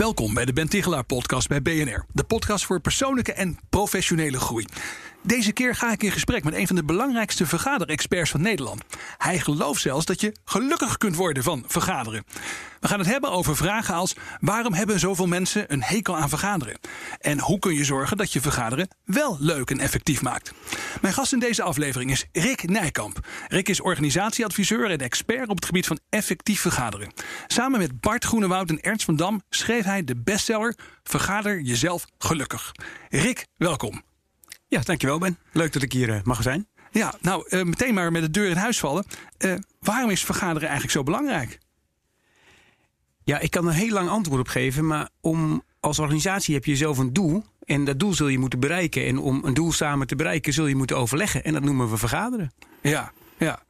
Welkom bij de Ben Tigelaar podcast bij BNR. De podcast voor persoonlijke en professionele groei. Deze keer ga ik in gesprek met een van de belangrijkste vergaderexperts van Nederland. Hij gelooft zelfs dat je gelukkig kunt worden van vergaderen. We gaan het hebben over vragen als: waarom hebben zoveel mensen een hekel aan vergaderen? En hoe kun je zorgen dat je vergaderen wel leuk en effectief maakt? Mijn gast in deze aflevering is Rick Nijkamp. Rick is organisatieadviseur en expert op het gebied van effectief vergaderen. Samen met Bart Groenewoud en Ernst van Dam schreef hij de bestseller Vergader jezelf gelukkig. Rick, welkom. Ja, dankjewel Ben. Leuk dat ik hier uh, mag zijn. Ja, nou, uh, meteen maar met de deur in huis vallen. Uh, waarom is vergaderen eigenlijk zo belangrijk? Ja, ik kan een heel lang antwoord op geven, maar om als organisatie heb je zelf een doel. En dat doel zul je moeten bereiken. En om een doel samen te bereiken, zul je moeten overleggen. En dat noemen we vergaderen. Ja, ja.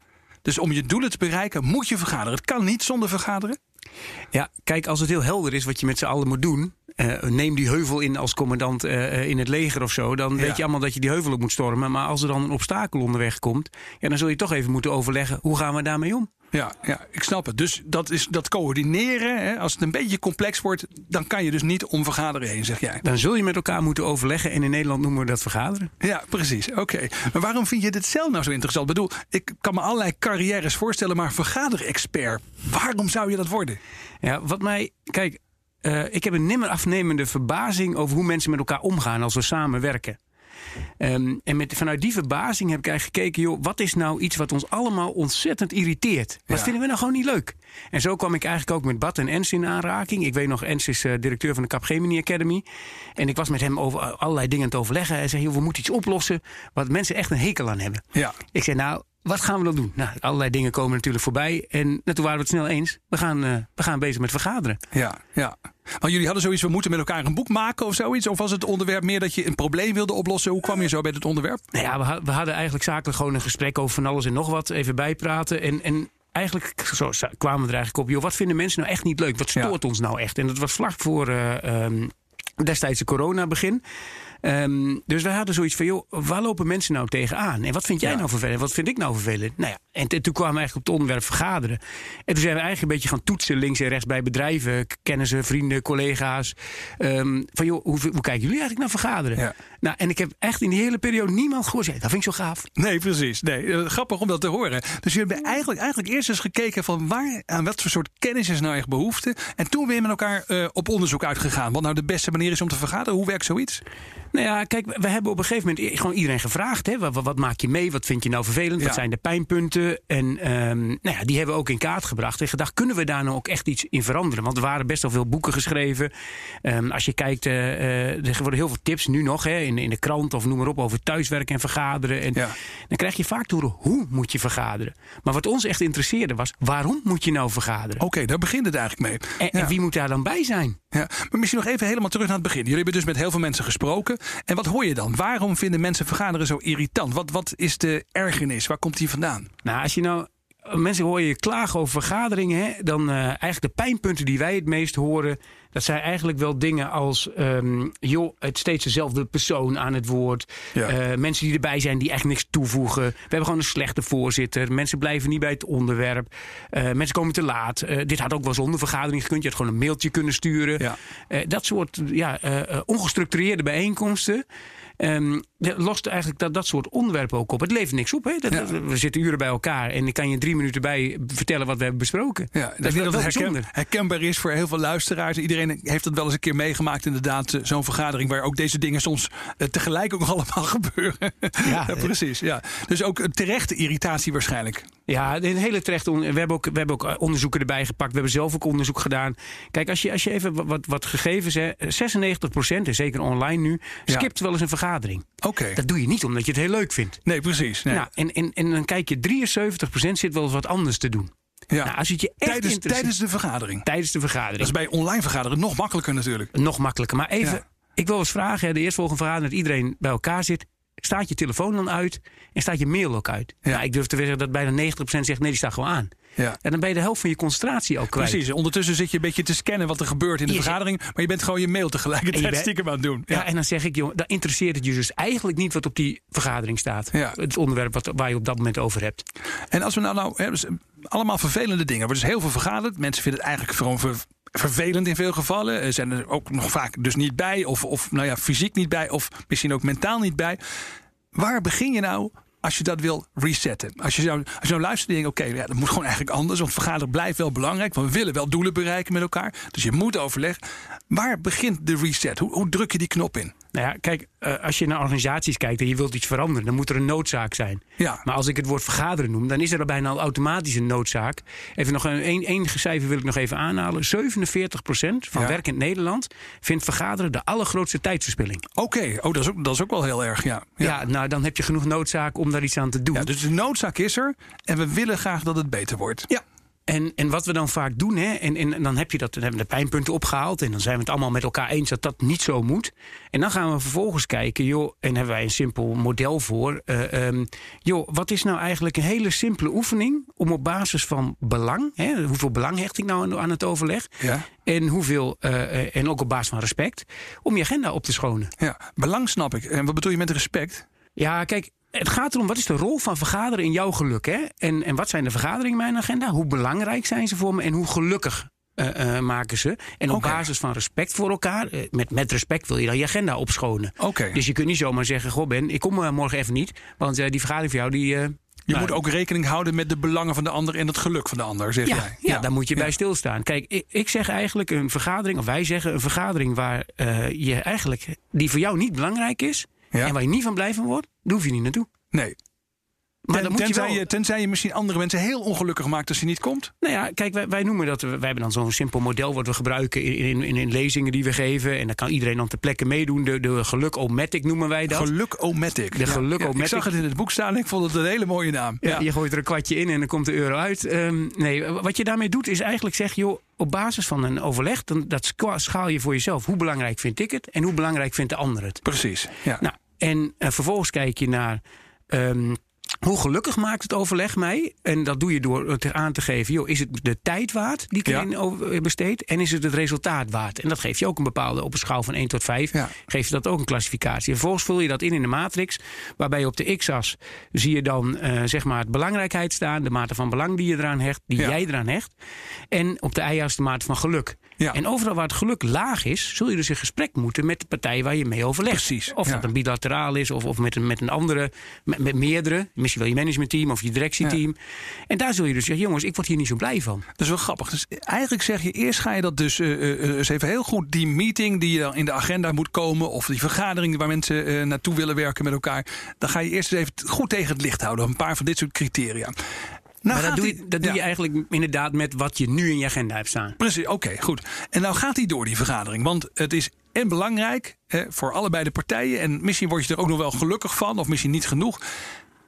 Dus om je doelen te bereiken, moet je vergaderen. Het kan niet zonder vergaderen. Ja, kijk, als het heel helder is wat je met z'n allen moet doen. Uh, neem die heuvel in als commandant uh, in het leger of zo. Dan ja. weet je allemaal dat je die heuvel op moet stormen. Maar als er dan een obstakel onderweg komt. Ja, dan zul je toch even moeten overleggen. Hoe gaan we daarmee om? Ja, ja, ik snap het. Dus dat, is, dat coördineren, hè, als het een beetje complex wordt, dan kan je dus niet om vergaderen heen, zeg jij. Dan zul je met elkaar moeten overleggen en in Nederland noemen we dat vergaderen. Ja, precies. Oké. Maar waarom vind je dit zelf nou zo interessant? Ik bedoel, ik kan me allerlei carrières voorstellen, maar vergaderexpert, waarom zou je dat worden? Ja, wat mij, kijk, uh, ik heb een nimmer afnemende verbazing over hoe mensen met elkaar omgaan als we samenwerken. Um, en met, vanuit die verbazing heb ik eigenlijk gekeken, joh, wat is nou iets wat ons allemaal ontzettend irriteert? Wat ja. vinden we nou gewoon niet leuk? En zo kwam ik eigenlijk ook met Bart en Ens in aanraking. Ik weet nog, Ens is uh, directeur van de Capgemini Academy. En ik was met hem over allerlei dingen te overleggen. Hij zei, joh, we moeten iets oplossen wat mensen echt een hekel aan hebben. Ja. Ik zei, nou, wat gaan we dan doen? Nou, allerlei dingen komen natuurlijk voorbij. En nou, toen waren we het snel eens. We gaan, uh, we gaan bezig met vergaderen. Ja, ja. Maar jullie hadden zoiets, we moeten met elkaar een boek maken of zoiets? Of was het onderwerp meer dat je een probleem wilde oplossen? Hoe kwam je zo bij het onderwerp? Nou ja, we, hadden eigenlijk zakelijk gewoon een gesprek over van alles en nog wat. Even bijpraten. En, en eigenlijk zo kwamen we er eigenlijk op. Joh, wat vinden mensen nou echt niet leuk? Wat stoort ja. ons nou echt? En dat was vlak voor uh, um, destijds de corona begin. Um, dus wij hadden zoiets van, joh, waar lopen mensen nou tegenaan? En wat vind jij ja. nou vervelend? Wat vind ik nou vervelend? Nou ja, en toen kwamen we eigenlijk op het onderwerp vergaderen. En toen zijn we eigenlijk een beetje gaan toetsen links en rechts bij bedrijven, kennissen, vrienden, collega's. Um, van joh, hoe, hoe, kijken jullie eigenlijk naar vergaderen? Ja. Nou, en ik heb echt in die hele periode niemand gehoord. Dat vind ik zo gaaf. Nee, precies. Nee, uh, grappig om dat te horen. Dus jullie hebben eigenlijk, eigenlijk eerst eens gekeken van waar, aan wat voor soort kennis is nou echt behoefte. En toen weer met elkaar uh, op onderzoek uitgegaan. Wat nou de beste manier is om te vergaderen. Hoe werkt zoiets? Nou ja, kijk, we hebben op een gegeven moment gewoon iedereen gevraagd. Hè, wat, wat maak je mee? Wat vind je nou vervelend? Ja. Wat zijn de pijnpunten? En um, nou ja, die hebben we ook in kaart gebracht. En gedacht, kunnen we daar nou ook echt iets in veranderen? Want er waren best wel veel boeken geschreven. Um, als je kijkt, uh, uh, er worden heel veel tips nu nog hè, in, in de krant of noem maar op over thuiswerken en vergaderen. En ja. dan krijg je vaak te horen hoe moet je vergaderen. Maar wat ons echt interesseerde was, waarom moet je nou vergaderen? Oké, okay, daar begint het eigenlijk mee. En, wie moet daar dan bij zijn? Ja, maar misschien nog even helemaal terug naar het begin. Jullie hebben dus met heel veel mensen gesproken. En wat hoor je dan? Waarom vinden mensen vergaderen zo irritant? Wat, wat is de ergernis? Waar komt die vandaan? Nou, als je nou mensen hoor je klagen over vergaderingen, hè, dan uh, eigenlijk de pijnpunten die wij het meest horen, dat zijn eigenlijk wel dingen als um, joh, het steeds dezelfde persoon aan het woord. Ja. Uh, mensen die erbij zijn die echt niks toevoegen. We hebben gewoon een slechte voorzitter. Mensen blijven niet bij het onderwerp. Uh, mensen komen te laat. Uh, dit had ook wel zonder vergadering gekund. Je had gewoon een mailtje kunnen sturen. Ja. dat soort ja, ongestructureerde bijeenkomsten. Um, lost eigenlijk dat, dat soort onderwerpen ook op. Het levert niks op. Hè? Dat, ja. We zitten uren bij elkaar en ik kan je drie minuten bij vertellen wat we hebben besproken. Ja, dat, dat is wel herken, herkenbaar is voor heel veel luisteraars. Iedereen heeft het wel eens een keer meegemaakt, inderdaad. Zo'n vergadering waar ook deze dingen soms uh, tegelijk ook allemaal gebeuren. Ja, ja precies. Ja. Dus ook een terechte irritatie waarschijnlijk. Ja, een hele terechte. We hebben, ook, we hebben ook onderzoeken erbij gepakt. We hebben zelf ook onderzoek gedaan. Kijk, als je, als je even wat, wat gegevens hebt. 96 procent, en zeker online nu, skipt ja. wel eens een vergadering. Oké. Okay. Dat doe je niet omdat je het heel leuk vindt. Nee, precies. Nee. Nou, en, en, en dan kijk je, 73 procent zit wel eens wat anders te doen. Ja. Nou, als het je echt Tijdens, tijdens de vergadering. tijdens de vergadering. Dat is bij online vergaderen nog makkelijker natuurlijk. Nog makkelijker. Maar even, Ja. ik wil eens vragen, hè, de eerstvolgende vergadering dat iedereen bij elkaar zit. Staat je telefoon dan uit en staat je mail ook uit? Ja. Nou, ik durf te zeggen dat bijna 90% zegt nee, die staat gewoon aan. Ja. En dan ben je de helft van je concentratie ook kwijt. Precies. Ondertussen zit je een beetje te scannen wat er gebeurt in de Je vergadering. Maar je bent gewoon je mail tegelijkertijd je bent- stiekem aan het doen. Ja. en dan zeg ik, joh, dan interesseert het je dus eigenlijk niet wat op die vergadering staat. Ja. Het onderwerp wat, waar je op dat moment over hebt. En als we nou, nou hè, dus, eh, allemaal vervelende dingen. Er wordt dus heel veel vergaderd. Mensen vinden het eigenlijk gewoon ver- vervelend in veel gevallen. Er zijn er ook nog vaak dus niet bij. Of, of nou ja, fysiek niet bij. Of misschien ook mentaal niet bij. Waar begin je nou als je dat wil resetten? Als je, zou, als je nou luistert en denkt, oké, ja, dat moet gewoon eigenlijk anders. Want vergaderen blijft wel belangrijk. Want we willen wel doelen bereiken met elkaar. Dus je moet overleggen. Waar begint de reset? Hoe, hoe druk je die knop in? Nou ja, kijk, eh, als je naar organisaties kijkt en je wilt iets veranderen, dan moet er een noodzaak zijn. Ja. Maar als ik het woord vergaderen noem, dan is er bijna al automatisch een noodzaak. Even nog een één cijfer wil ik nog even aanhalen. 47% van Ja. werkend Nederland vindt vergaderen de allergrootste tijdverspilling. Oké, oh, dat, is ook, dat is ook wel heel erg, ja. Ja. nou dan heb je genoeg noodzaak om daar iets aan te doen. Ja, dus de noodzaak is er. En we willen graag dat het beter wordt. Ja. En, en wat we dan vaak doen, hè, en, en dan heb je dat, dan hebben we de pijnpunten opgehaald. En dan zijn we het allemaal met elkaar eens dat dat niet zo moet. En dan gaan we vervolgens kijken, joh, en hebben wij een simpel model voor. eh, ehm, joh, wat is nou eigenlijk een hele simpele oefening om op basis van belang, hè, hoeveel belang hecht ik nou aan, aan het overleg? Ja. En hoeveel, eh, eh, en ook op basis van respect, om je agenda op te schonen. Ja, belang snap ik. En wat bedoel je met respect? Ja, kijk, het gaat erom wat is de rol van vergaderen in jouw geluk. Hè? En, en wat zijn de vergaderingen in mijn agenda? Hoe belangrijk zijn ze voor me en hoe gelukkig eh, eh, maken ze? En op basis van respect voor elkaar, eh, met, met respect wil je dan je agenda opschonen. Dus je kunt niet zomaar zeggen: Goh, Ben, ik kom morgen even niet, want die vergadering voor jou die. Je nou, moet ook rekening houden met de belangen van de ander en het geluk van de ander, zeg ja, jij. ja, daar moet je bij stilstaan. Kijk, ik, ik zeg eigenlijk een vergadering, of wij zeggen een vergadering waar je eigenlijk die voor jou niet belangrijk is Ja. en waar je niet van blij van wordt, daar hoef je niet naartoe. Nee. Maar Ten- je tenzij, wel, je, tenzij je misschien andere mensen heel ongelukkig maakt als je niet komt. Nou ja, kijk, wij, wij noemen dat. Wij hebben dan zo'n simpel model wat we gebruiken in, in, in, in lezingen die we geven. En dan kan iedereen dan ter plekke meedoen. De, de geluk-o-matic noemen wij dat. Geluk-o-matic. De. Ik zag het in het boek staan en ik vond het een hele mooie naam. Ja, Je gooit er een kwartje in en dan komt de euro uit. Ehm, nee, wat je daarmee doet is eigenlijk zeggen, joh, op basis van een overleg, dan, dat scha- schaal je voor jezelf. Hoe belangrijk vind ik het en hoe belangrijk vindt de ander het? Precies. Ja. Nou, en eh, vervolgens kijk je naar. ehm, hoe gelukkig maakt het overleg mij? En dat doe je door het aan te geven: joh, is het de tijd waard die ik Ja. erin eh, besteed? En is het het resultaat waard? En dat geeft je ook een bepaalde, op een schaal van 1 tot 5, Ja. geeft je dat ook een klassificatie. En vervolgens vul je dat in in de matrix, waarbij op de x-as zie je dan eh, zeg maar het belangrijkheid staan, de mate van belang die je eraan hecht, die Ja. jij eraan hecht. En op de y-as de mate van geluk. En overal waar het geluk laag is, zul je dus in gesprek moeten met de partij waar je mee overlegt. Precies, Of dat een bilateraal is, of, of met, een, met een andere, met, met meerdere. Misschien wel je managementteam of je directieteam. En daar zul je dus zeggen, jongens, ik word hier niet zo blij van. Dat is wel grappig. Dus eigenlijk zeg je, eerst ga je dat dus eh, eh, eh, eens even heel goed, die meeting die je dan in de agenda moet komen, of die vergadering waar mensen naartoe willen werken met elkaar, dan ga je eerst eens even goed tegen het licht houden. Een paar van dit soort criteria. Nou maar dat, doe, die- je, dat doe je eigenlijk inderdaad met wat je nu in je agenda hebt staan. Precies, oké, goed. En nou gaat hij door, die vergadering. Want het is en belangrijk hè, voor allebei de partijen. En misschien word je er ook nog wel gelukkig van, of misschien niet genoeg.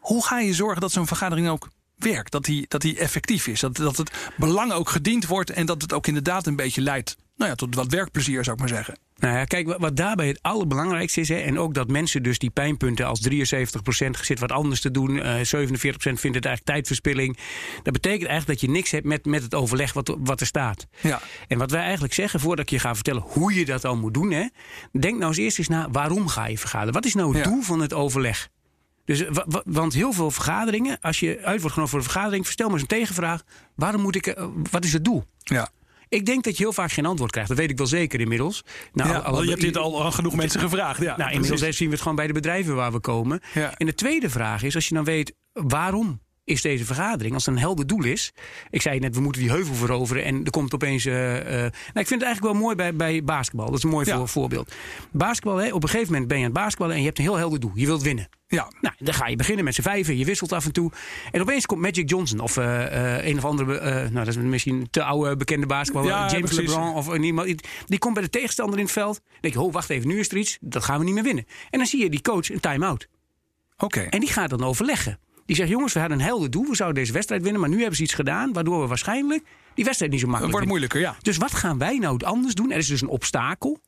Hoe ga je zorgen dat zo'n vergadering ook werkt? Dat die, dat die effectief is? Dat, dat het belang ook gediend wordt en dat het ook inderdaad een beetje leidt nou ja, tot wat werkplezier, zou ik maar zeggen. Nou ja, kijk, wat, daarbij het allerbelangrijkste is... Hè, en ook dat mensen dus die pijnpunten als 73% zit wat anders te doen... eh 47% vindt het eigenlijk tijdverspilling. Dat betekent eigenlijk dat je niks hebt met, met het overleg wat, wat er staat. Ja. En wat wij eigenlijk zeggen, voordat ik je ga vertellen hoe je dat dan moet doen... Hè, denk nou eens eerst eens na, waarom ga je vergaderen? Wat is nou het Ja. doel van het overleg? Dus, wa- wa- want heel veel vergaderingen, als je uit wordt genomen voor een vergadering... verstel maar eens een tegenvraag, waarom moet ik, eh, wat is het doel? Ja. Ik denk dat je heel vaak geen antwoord krijgt. Dat weet ik wel zeker inmiddels. Nou, ja, alle- je hebt dit al genoeg mensen gevraagd. Ja, nou, inmiddels zien we het gewoon bij de bedrijven waar we komen. Ja. En de tweede vraag is, als je dan weet waarom is deze vergadering, als het een helder doel is. Ik zei net, we moeten die heuvel veroveren en er komt opeens. eh, eh, nou, ik vind het eigenlijk wel mooi bij, bij basketbal. Dat is een mooi Ja. voorbeeld. Basketbal, hè, op een gegeven moment ben je aan het basketballen en je hebt een heel helder doel. Je wilt winnen. Ja. Nou, dan ga je beginnen met z'n vijven. Je wisselt af en toe. En opeens komt Magic Johnson of eh, een of andere, nou dat is misschien te oude bekende basketballer, Ja, James precies. LeBron of iemand. Die komt bij de tegenstander in het veld. Dan denk je, oh wacht even, nu is er iets. Dat gaan we niet meer winnen. En dan zie je die coach een time-out. Oké. En die gaat dan overleggen. Die zegt, jongens, we hadden een helder doel. We zouden deze wedstrijd winnen. Maar nu hebben ze iets gedaan waardoor we waarschijnlijk die wedstrijd niet zo Het makkelijk wordt winnen. moeilijker, ja. Dus wat gaan wij nou anders doen? Er is dus een obstakel.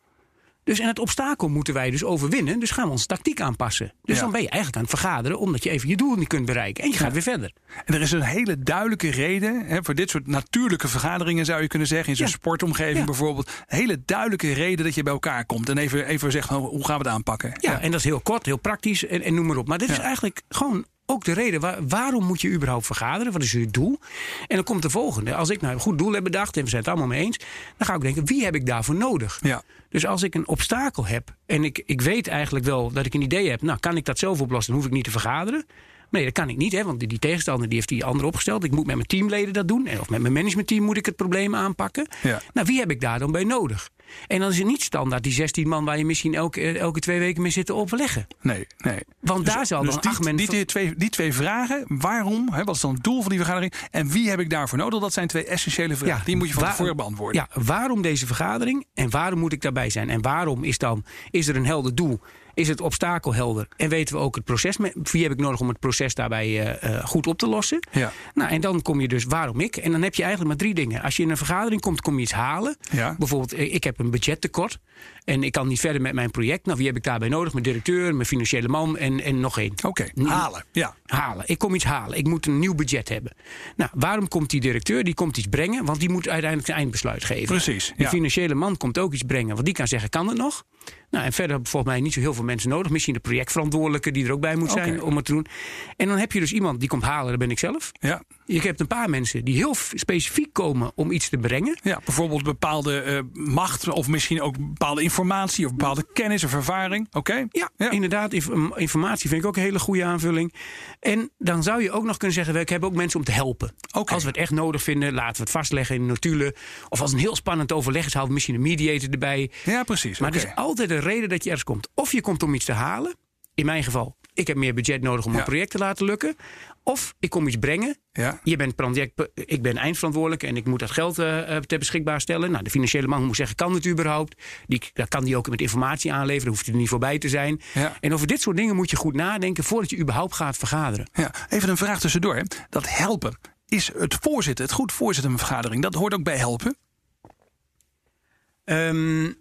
Dus en het obstakel moeten wij dus overwinnen. Dus gaan we onze tactiek aanpassen. Dus Ja. dan ben je eigenlijk aan het vergaderen omdat je even je doel niet kunt bereiken. En je gaat weer verder. En er is een hele duidelijke reden hè, voor dit soort natuurlijke vergaderingen, zou je kunnen zeggen. In zo'n Ja. sportomgeving bijvoorbeeld. Een hele duidelijke reden dat je bij elkaar komt. En even, even zegt, nou, hoe gaan we het aanpakken? Ja, en dat is heel kort, heel praktisch en, en noem maar op. Maar dit is eigenlijk gewoon ook de reden. Waar, waarom moet je überhaupt vergaderen? Wat is je doel? En dan komt de volgende. Als ik nou een goed doel heb bedacht en we zijn het allemaal mee eens. Dan ga ik denken, wie heb ik daarvoor nodig? Ja. Dus als ik een obstakel heb en ik, ik weet eigenlijk wel dat ik een idee heb. Nou, kan ik dat zelf oplossen? Dan hoef ik niet te vergaderen. Nee, dat kan ik niet, hè, want die, die tegenstander die heeft die ander opgesteld. Ik moet met mijn teamleden dat doen. En Of met mijn managementteam moet ik het probleem aanpakken. Ja. Nou, wie heb ik daar dan bij nodig? En dan is het niet standaard die 16 man waar je misschien elke, eh, elke twee weken mee zit te overleggen. Nee, nee. Want daar zal Dus dan die, acht mensen. die, twee, die twee vragen, waarom, hè, wat is dan het doel van die vergadering en wie heb ik daarvoor nodig? Dat zijn twee essentiële vragen. die moet je van tevoren beantwoorden. Ja, waarom deze vergadering en waarom moet ik daarbij zijn? En waarom is dan, is er een helder doel? Is het obstakel helder? En weten we ook het proces, wie heb ik nodig om het proces daarbij eh, eh, goed op te lossen? Ja. Nou, en dan kom je dus waarom ik. En dan heb je eigenlijk maar drie dingen. Als je in een vergadering komt, kom je iets halen. Ja. Bijvoorbeeld, eh, ik heb een budgettekort en ik kan niet verder met mijn project. Nou, wie heb ik daarbij nodig? Mijn directeur, mijn financiële man en, en nog één. Oké, halen. Ja. Halen. Ik kom iets halen. Ik moet een nieuw budget hebben. Nou, waarom komt die directeur? Die komt iets brengen, want die moet uiteindelijk een eindbesluit geven. Precies, De ja. financiële man komt ook iets brengen, want die kan zeggen: kan het nog? Nou, en verder hebben volgens mij niet zo heel veel mensen nodig. Misschien de projectverantwoordelijke die er ook bij moet zijn om het te doen. En dan heb je dus iemand die komt halen, dat ben ik zelf. Ja. Je hebt een paar mensen die heel specifiek komen om iets te brengen. ja, bijvoorbeeld bepaalde eh, macht of misschien ook bepaalde informatie of bepaalde kennis of ervaring. Oké? Ja, Ja. inderdaad. inf- informatie vind ik ook een hele goede aanvulling. En dan zou je ook nog kunnen zeggen: we hebben ook mensen om te helpen. Als we het echt nodig vinden, laten we het vastleggen in notulen. Of als een heel spannend overleg is, halen we misschien een mediator erbij. Ja, precies. Maar Oké. er is altijd een reden dat je ergens komt. Of je komt om iets te halen. In mijn geval, ik heb meer budget nodig om Ja. een project te laten lukken. Of ik kom iets brengen. Ja. Je bent project, ik ben eindverantwoordelijk en ik moet dat geld eh, ter beschikbaar stellen. Nou, de financiële man moet zeggen, kan het überhaupt? Die, dat kan die ook met informatie aanleveren, hoeft hij er niet voorbij te zijn. Ja. En over dit soort dingen moet je goed nadenken voordat je überhaupt gaat vergaderen. Ja, even een vraag tussendoor. Hè. Dat helpen. Is het voorzitten, het goed voorzitten van een vergadering, dat hoort ook bij helpen? Ehm,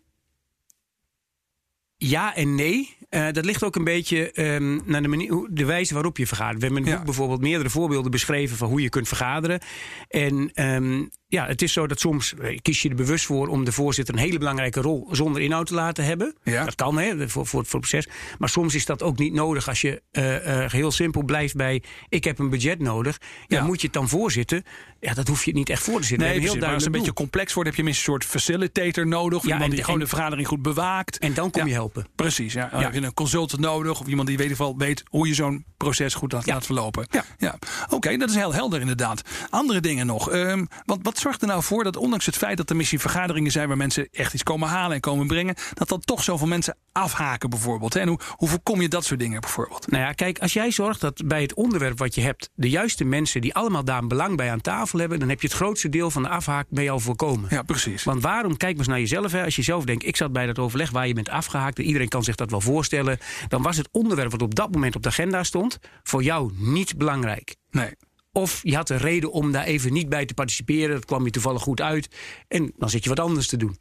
ja en nee. Eh, dat ligt ook een beetje ehm, naar de, manier, hoe- de wijze waarop je vergadert. We hebben in het Ja. boek bijvoorbeeld meerdere voorbeelden beschreven van hoe je kunt vergaderen. En ehm, ja, het is zo dat soms eh, kies je er bewust voor om de voorzitter een hele belangrijke rol zonder inhoud te laten hebben. Ja. Dat kan hè, voor, voor, voor het proces. Maar soms is dat ook niet nodig als je eh, eh, heel simpel blijft bij ik heb een budget nodig. Ja, Ja. moet je het dan voorzitten? Ja, dat hoef je niet echt voor te zitten. Nee, precies. Maar als heel het een beetje complex wordt, heb je minstens een soort facilitator nodig. Of Ja, iemand en- die gewoon en- de vergadering goed bewaakt. En dan kom je helpen. Precies, ja. Dan heb je een consultant nodig of iemand die weet, geval weet hoe je zo'n proces goed laat, verlopen. Ja. ja. Oké, dat is heel helder inderdaad. Andere dingen nog. Ehm, wat, wat zorgt er nou voor dat ondanks het feit dat er misschien vergaderingen zijn waar mensen echt iets komen halen en komen brengen, dat dan toch zoveel mensen afhaken bijvoorbeeld? En hoe, hoe voorkom je dat soort dingen bijvoorbeeld? Nou ja, kijk, als jij zorgt dat bij het onderwerp wat je hebt... de juiste mensen die allemaal daar een belang bij aan tafel hebben... dan heb je het grootste deel van de afhaak bij jou voorkomen. Ja, precies. Want waarom, kijk maar eens naar jezelf. Hè. Als je zelf denkt, ik zat bij dat overleg waar je bent afgehaakt... en iedereen kan zich dat wel voorstellen... dan was het onderwerp wat op dat moment op de agenda stond... voor jou niet belangrijk. Nee. Of je had een reden om daar even niet bij te participeren. Dat kwam je toevallig goed uit. En dan zit je wat anders te doen.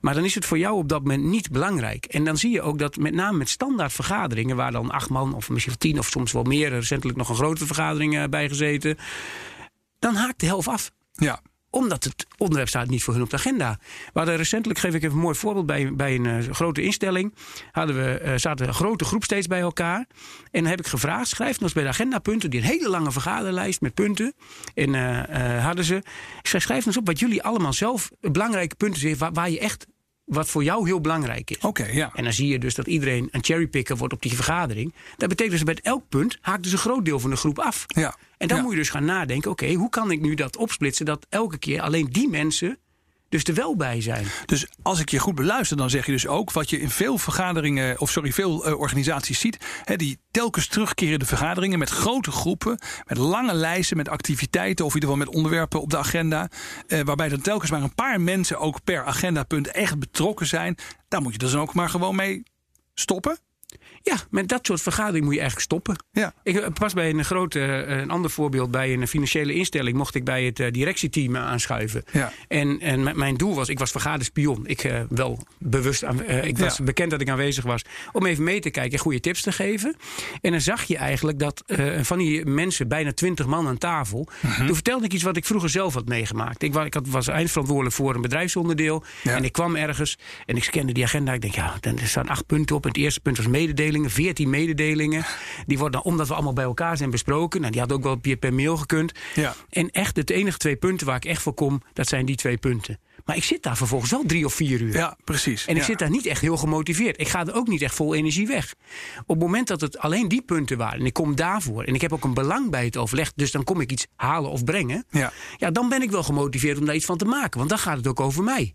Maar dan is het voor jou op dat moment niet belangrijk. En dan zie je ook dat met name met standaard vergaderingen... waar dan acht man of misschien wel tien of soms wel meer... recentelijk nog een grotere vergadering eh, bij gezeten... dan haakt de helft af Ja. Omdat het onderwerp staat niet voor hun op de agenda. We hadden recentelijk, geef ik even een mooi voorbeeld, bij, bij een eh, grote instelling hadden we, eh, zaten een grote groep steeds bij elkaar. En dan heb ik gevraagd, schrijf nog eens bij de agendapunten, die een hele lange vergaderlijst met punten. En eh, hadden ze, ik schrijf nog eens op wat jullie allemaal zelf belangrijke punten zijn, waar je echt, wat voor jou heel belangrijk is. Oké, ja. En dan zie je dus dat iedereen een cherrypicker wordt op die vergadering. Dat betekent dus bij elk punt haakt dus een groot deel van de groep af. Ja. En dan Ja. moet je dus gaan nadenken: oké, hoe kan ik nu dat opsplitsen dat elke keer alleen die mensen dus er wel bij zijn? Dus als ik je goed beluister, dan zeg je dus ook wat je in veel vergaderingen, of sorry, veel eh, organisaties ziet. Hè, die telkens terugkerende vergaderingen met grote groepen, met lange lijsten, met activiteiten of in ieder geval met onderwerpen op de agenda. Eh, waarbij dan telkens maar een paar mensen ook per agendapunt echt betrokken zijn. Daar moet je dus ook maar gewoon mee stoppen. Ja, met dat soort vergadering moet je eigenlijk stoppen. Ja. Ik eh, pas bij een grote, eh, een ander voorbeeld, bij een financiële instelling mocht ik bij het eh, directieteam aanschuiven. Ja. En, en mijn doel was, ik was vergaderspion. Ik wel bewust, aan, ik was Ja. bekend dat ik aanwezig was. Om even mee te kijken en goede tips te geven. En dan zag je eigenlijk dat van die mensen, bijna twintig man aan tafel. Mhm. Toen vertelde ik iets wat ik vroeger zelf had meegemaakt. Ik, wa- ik had, was eindverantwoordelijk voor een bedrijfsonderdeel. Ja. En ik kwam ergens en ik scande die agenda. Ik denk, ja, er staan acht punten op. En het eerste punt was mededelingen, veertien mededelingen. Die worden dan, omdat we allemaal bij elkaar zijn besproken. Nou, die had ook wel per, per mail gekund. Ja. En echt, de enige twee punten waar ik echt voor kom, dat zijn die twee punten. Maar ik zit daar vervolgens wel drie of vier uur. Ja, precies. En ik Ja. zit daar niet echt heel gemotiveerd. Ik ga er ook niet echt vol energie weg. Op het moment dat het alleen die punten waren en ik kom daarvoor en ik heb ook een belang bij het overleg, dus dan kom ik iets halen of brengen. Ja. Ja, dan ben ik wel gemotiveerd om daar iets van te maken, want dan gaat het ook over mij.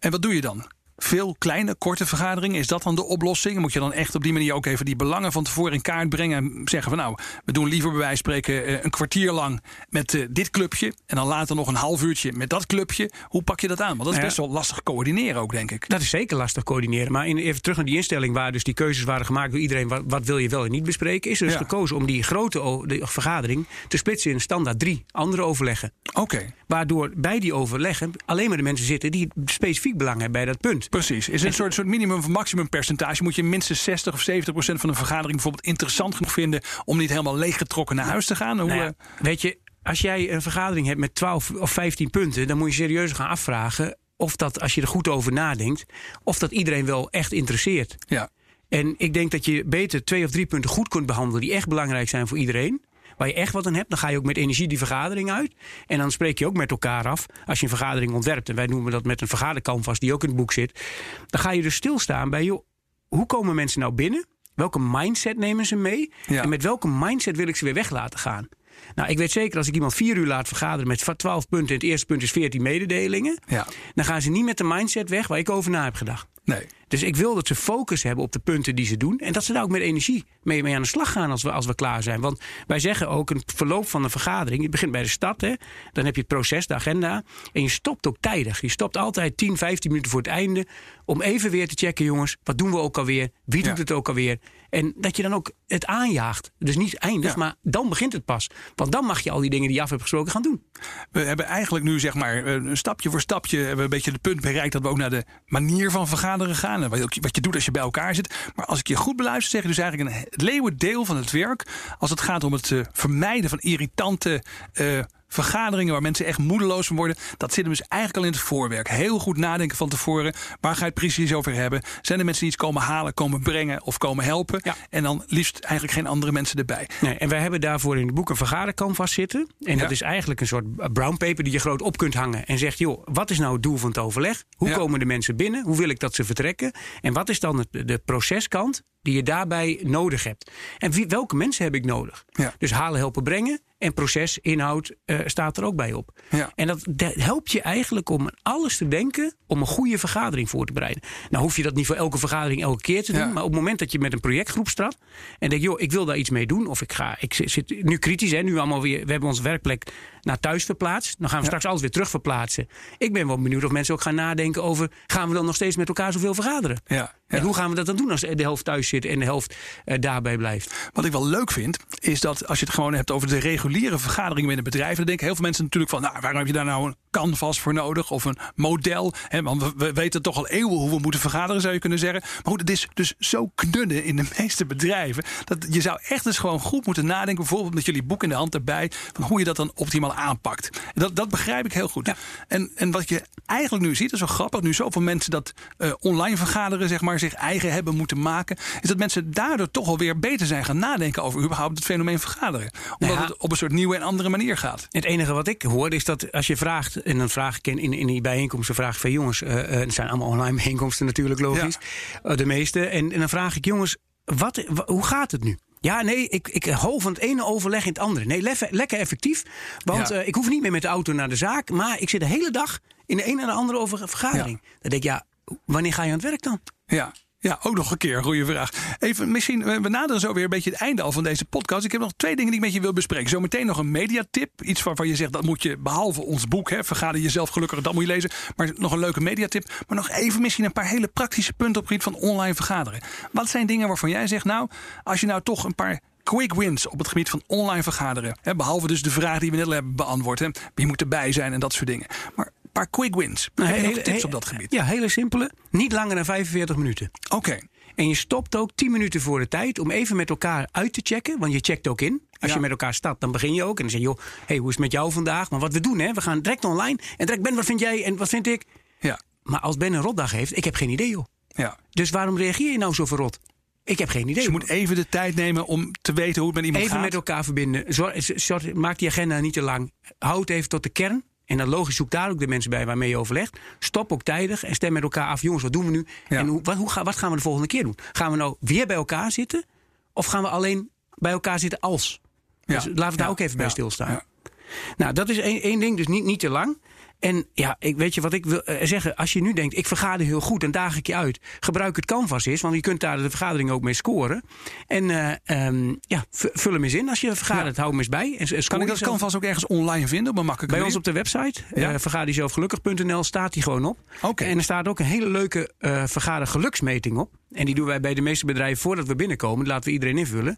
En wat doe je dan? Veel kleine, korte vergaderingen, is dat dan de oplossing? Moet je dan echt op die manier ook even die belangen van tevoren in kaart brengen en zeggen van nou, we doen liever bij wijze van spreken eh, een kwartier lang met eh, dit clubje en dan later nog een half uurtje met dat clubje. Hoe pak je dat aan? Want dat is Nou ja. best wel lastig coördineren ook, denk ik. Dat is zeker lastig coördineren. Maar in, even terug naar die instelling waar dus die keuzes waren gemaakt door iedereen. Wat, wat wil je wel en niet bespreken? Is er dus Ja. gekozen om die grote de vergadering te splitsen in standaard drie andere overleggen. Oké, Waardoor bij die overleggen alleen maar de mensen zitten die specifiek belang hebben bij dat punt. Precies. Is een soort, soort minimum of maximum percentage? Moet je minstens 60 of 70 procent van een vergadering bijvoorbeeld interessant genoeg vinden om niet helemaal leeggetrokken naar huis te gaan? Hoe, Nou ja, eh, weet je, als jij een vergadering hebt met 12 of 15 punten, dan moet je serieus gaan afvragen of dat, als je er goed over nadenkt, of dat iedereen wel echt interesseert. ja. En ik denk dat je beter twee of drie punten goed kunt behandelen die echt belangrijk zijn voor iedereen. Waar je echt wat aan hebt, dan ga je ook met energie die vergadering uit. En dan spreek je ook met elkaar af. Als je een vergadering ontwerpt, en wij noemen dat met een vergadercanvas die ook in het boek zit. Dan ga je dus stilstaan bij, joh, hoe komen mensen nou binnen? Welke mindset nemen ze mee? Ja. En met welke mindset wil ik ze weer weg laten gaan? Nou, ik weet zeker als ik iemand vier uur laat vergaderen met 12 punten. En het eerste punt is 14 mededelingen. Ja. Dan gaan ze niet met de mindset weg waar ik over na heb gedacht. Nee. Dus ik wil dat ze focus hebben op de punten die ze doen. En dat ze daar ook met energie mee, mee aan de slag gaan als we, als we klaar zijn. Want wij zeggen ook een verloop van een vergadering. Je begint bij de start. Hè, dan heb je het proces, de agenda. En je stopt ook tijdig. Je stopt altijd 10, 15 minuten voor het einde. Om even weer te checken, jongens. Wat doen we ook alweer? Wie Ja. doet het ook alweer? En dat je dan ook het aanjaagt. Dus niet eindigt, Ja. maar dan begint het pas. Want dan mag je al die dingen die je af hebt gesproken gaan doen. We hebben eigenlijk nu zeg maar eh, een stapje voor stapje hebben we een beetje het punt bereikt dat we ook naar de manier van vergaderen gaan. En wat je, wat je doet als je bij elkaar zit. Maar als ik je goed beluister, zeg je dus eigenlijk een leeuwendeel van het werk. Als het gaat om het eh, vermijden van irritante eh, vergaderingen waar mensen echt moedeloos van worden. Dat zit hem dus eigenlijk al in het voorwerk. Heel goed nadenken van tevoren. Waar ga je het precies over hebben? Zijn er mensen die iets komen halen, komen brengen of komen helpen? Ja. En dan liefst eigenlijk geen andere mensen erbij. Nee, en wij hebben daarvoor in het boek een vergadercanvas zitten. En Ja. dat is eigenlijk een soort brown paper die je groot op kunt hangen. En zegt, joh, wat is nou het doel van het overleg? Hoe Ja. komen de mensen binnen? Hoe wil ik dat ze vertrekken? En wat is dan de proceskant die je daarbij nodig hebt? En wie, welke mensen heb ik nodig? Ja. Dus halen, helpen, brengen. En proces, inhoud eh, staat er ook bij op. Ja. En dat, dat helpt je eigenlijk om alles te denken om een goede vergadering voor te bereiden. Nou hoef je dat niet voor elke vergadering elke keer te doen. Ja. Maar op het moment dat je met een projectgroep staat en denkt, joh, ik wil daar iets mee doen. Of ik ga, ik zit nu kritisch, hè, nu allemaal weer, we hebben onze werkplek naar thuis verplaatst. Dan gaan we Ja. straks alles weer terug verplaatsen. Ik ben wel benieuwd of mensen ook gaan nadenken over, gaan we dan nog steeds met elkaar zoveel vergaderen? Ja, ja. En hoe gaan we dat dan doen als de helft thuis zit en de helft eh, daarbij blijft? Wat ik wel leuk vind, is dat als je het gewoon hebt over de reguliere vergaderingen binnen bedrijven, dan denken heel veel mensen natuurlijk van, nou, waarom heb je daar nou een canvas voor nodig of een model? Hè, want we, we weten toch al eeuwen hoe we moeten vergaderen, zou je kunnen zeggen. Maar goed, het is dus zo knudden in de meeste bedrijven, dat je zou echt eens gewoon goed moeten nadenken, bijvoorbeeld met jullie boek in de hand erbij, van hoe je dat dan optimaal aanpakt. Dat, dat begrijp ik heel goed. Ja. En, en wat je eigenlijk nu ziet, is zo grappig, nu zoveel mensen dat eh, online vergaderen, zeg maar, zich eigen hebben moeten maken, is dat mensen daardoor toch alweer beter zijn gaan nadenken over überhaupt het fenomeen vergaderen. Omdat Nou ja. het op een soort nieuwe en andere manier gaat. Het enige wat ik hoor is dat als je vraagt, en dan vraag ik in, in, in die bijeenkomsten, vraag ik van jongens, eh, eh, het zijn allemaal online bijeenkomsten natuurlijk, logisch, eh, de meeste. En, en dan vraag ik jongens, wat, wa- hoe gaat het nu? Ja, nee, ik, ik hou van het ene overleg in het andere. Nee, lekker effectief. Want Ja. ik hoef niet meer met de auto naar de zaak, maar ik zit de hele dag in de een en de andere over vergadering. Dan denk ik, ja, wanneer ga je aan het werk dan? Ja. Ja, ook nog een keer. Goede vraag. Even, misschien, we naderen zo weer een beetje het einde al van deze podcast. Ik heb nog twee dingen die ik met je wil bespreken. Zometeen nog een mediatip. Iets waarvan je zegt, dat moet je, behalve ons boek, hè, Vergader jezelf gelukkig, dat moet je lezen. Maar nog een leuke mediatip. Maar nog even misschien een paar hele praktische punten op het gebied van online vergaderen. Wat zijn dingen waarvan jij zegt, nou, als je nou toch een paar quick wins op het gebied van online vergaderen. Hè, behalve dus de vraag die we net hebben beantwoord. Hè, je moet erbij zijn en dat soort dingen. Maar paar quick wins. Nou, Heb hele, tips op dat gebied? Ja, hele simpele. Niet langer dan 45 minuten. Oké. En je stopt ook 10 minuten voor de tijd om even met elkaar uit te checken. Want je checkt ook in. Als je met elkaar staat, dan begin je ook. En dan zeg je, joh, hey, hoe is het met jou vandaag? Maar wat we doen, hè, we gaan direct online. En direct, Ben, wat vind jij en wat vind ik? Ja. Maar als Ben een rotdag heeft, ik heb geen idee, joh. Ja. Dus waarom reageer je nou zo verrot? Ik heb geen idee. Dus je moet even de tijd nemen om te weten hoe het met iemand even gaat. Even met elkaar verbinden. maak die agenda niet te lang. Houd even tot de kern. En dan logisch zoek daar ook de mensen bij waarmee je overlegt. Stop ook tijdig en stem met elkaar af. Jongens, wat doen we nu? En hoe, wat, hoe, wat gaan we de volgende keer doen? Gaan we nou weer bij elkaar zitten? Of gaan we alleen bij elkaar zitten als? Ja. Dus laten we daar ook even bij stilstaan. Nou, dat is één, één ding. Dus niet, niet te lang. En ja, ik, weet je wat ik wil eh, zeggen? Als je nu denkt, ik vergader heel goed en daag ik je uit. Gebruik het Canvas eens, want je kunt daar de vergadering ook mee scoren. En uh, um, ja, vul hem eens in als je vergadert. Hou hem eens bij. En, kan ik dat Canvas ook ergens online vinden op een makkelijke Bij ons op de website, ja? uh, vergaderjezelfgelukkig.nl, staat die gewoon op. Okay. En er staat ook een hele leuke uh, vergader geluksmeting op. En die doen wij bij de meeste bedrijven voordat we binnenkomen. Dat laten we iedereen invullen.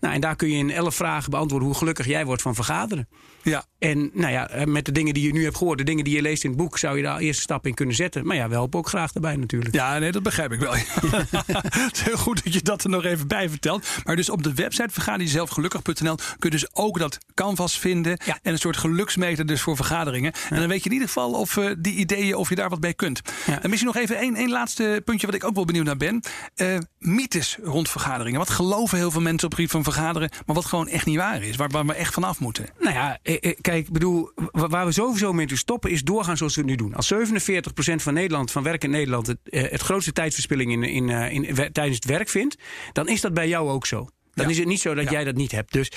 Nou, en daar kun je in elf vragen beantwoorden hoe gelukkig jij wordt van vergaderen. Ja. En nou ja, met de dingen die je nu hebt gehoord, de dingen die je leest in het boek, zou je daar eerste stap in kunnen zetten. Maar ja, we helpen ook graag erbij natuurlijk. Ja, nee, dat begrijp ik wel. het is heel goed dat je dat er nog even bij vertelt. Maar dus op de website vergaderjezelfgelukkig.nl kun je dus ook dat canvas vinden. Ja. En een soort geluksmeter dus voor vergaderingen. En dan weet je in ieder geval of uh, die ideeën, of je daar wat bij kunt. Ja. En misschien nog even één, één laatste puntje wat ik ook wel benieuwd naar ben. Uh, mythes rond vergaderingen. Wat geloven heel veel mensen op het gebied van vergaderen, maar wat gewoon echt niet waar is. Waar, waar we echt vanaf moeten. Nou ja, kijk, ik bedoel, waar we sowieso mee te stoppen is doorgaan zoals we het nu doen. Als 47% van Nederland, van werk in Nederland, het, het grootste tijdsverspilling in, in, in, in, tijdens het werk vindt, dan is dat bij jou ook zo. Dan ja. is het niet zo dat ja. jij dat niet hebt. Dus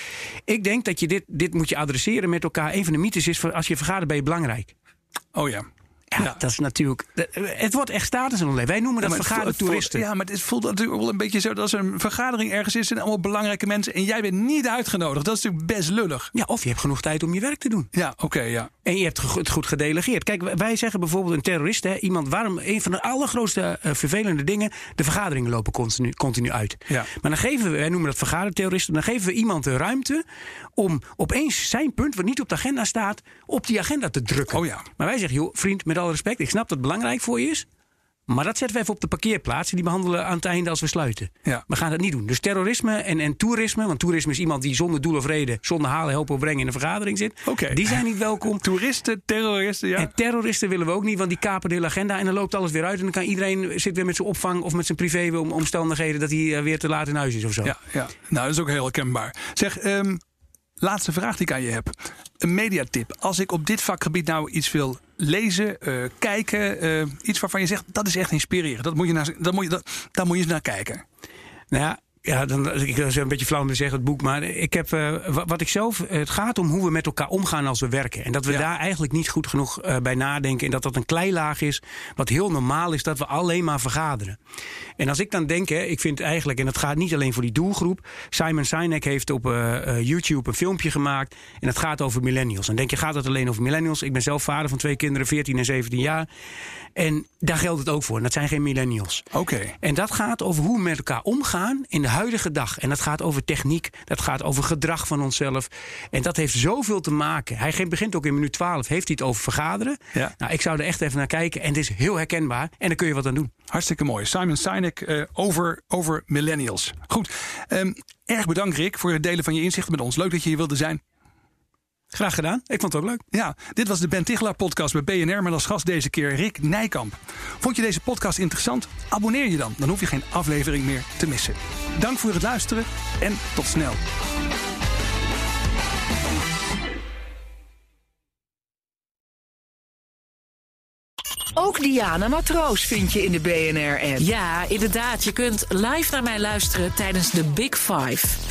ik denk dat je dit, dit moet je adresseren met elkaar. Een van de mythes is, als je vergadert ben je belangrijk. Oh ja. Ja, ja, dat is natuurlijk. Het wordt echt status leven. Wij noemen dat ja, vergadertoeristen. Ja, maar het voelt natuurlijk wel een beetje zo dat als er een vergadering ergens is en allemaal belangrijke mensen en jij bent niet uitgenodigd. Dat is natuurlijk best lullig. Ja, of je hebt genoeg tijd om je werk te doen. Ja, oké, okay, ja. En je hebt het goed gedelegeerd. Kijk, wij zeggen bijvoorbeeld een terrorist, hè, iemand waarom een van de allergrootste uh, vervelende dingen, de vergaderingen lopen continu, continu uit. Ja. Maar dan geven we, wij noemen dat vergaderterroristen, dan geven we iemand de ruimte om opeens zijn punt, wat niet op de agenda staat, op die agenda te drukken. Oh ja. Maar wij zeggen, joh, vriend, met alle respect, ik snap dat het belangrijk voor je is. Maar dat zetten we even op de parkeerplaats. En die behandelen aan het einde als we sluiten. Ja. We gaan dat niet doen. Dus terrorisme en, en toerisme. Want toerisme is iemand die zonder doel of reden, zonder halen, helpen of brengen in een vergadering zit. Okay. Die zijn niet welkom. Toeristen, terroristen, ja. En terroristen willen we ook niet, want die kapen de hele agenda. En dan loopt alles weer uit. En dan kan iedereen zit weer met zijn opvang of met zijn privé omstandigheden dat hij weer te laat in huis is of zo. Ja, ja. nou dat is ook heel herkenbaar. Zeg, um, laatste vraag die ik aan je heb. Een mediatip. Als ik op dit vakgebied nou iets wil lezen, uh, kijken, uh, iets waarvan je zegt dat is echt inspirerend. Dat moet je naar, dat moet je, daar moet je eens naar kijken. Nou ja, ja, dan, ik is een beetje flauw om te zeggen het boek, maar ik heb uh, wat ik zelf. Het gaat om hoe we met elkaar omgaan als we werken. En dat we Ja. daar eigenlijk niet goed genoeg uh, bij nadenken. En dat dat een kleilaag is, wat heel normaal is, dat we alleen maar vergaderen. En als ik dan denk, hè, ik vind eigenlijk, en dat gaat niet alleen voor die doelgroep. Simon Sinek heeft op uh, YouTube een filmpje gemaakt. En dat gaat over millennials. En denk je, gaat het alleen over millennials? Ik ben zelf vader van twee kinderen, 14 en 17 jaar. En daar geldt het ook voor. En dat zijn geen millennials. Oké. En dat gaat over hoe we met elkaar omgaan in de huidige dag. En dat gaat over techniek, dat gaat over gedrag van onszelf. En dat heeft zoveel te maken. Hij begint ook in minuut 12, heeft hij het over vergaderen. Ja. Nou, ik zou er echt even naar kijken. En het is heel herkenbaar. En daar kun je wat aan doen. Hartstikke mooi. Simon Sinek uh, over, over millennials. Goed. Um, erg bedankt Rick voor het delen van je inzichten met ons. Leuk dat je hier wilde zijn. Graag gedaan. Ik vond het ook leuk. Ja, dit was de Ben Tichelaar podcast bij BNR met als gast deze keer Rick Nijkamp. Vond je deze podcast interessant? Abonneer je dan, dan hoef je geen aflevering meer te missen. Dank voor het luisteren en tot snel. Ook Diana Matroos vind je in de BNR-app. Ja, inderdaad. Je kunt live naar mij luisteren tijdens de Big Five.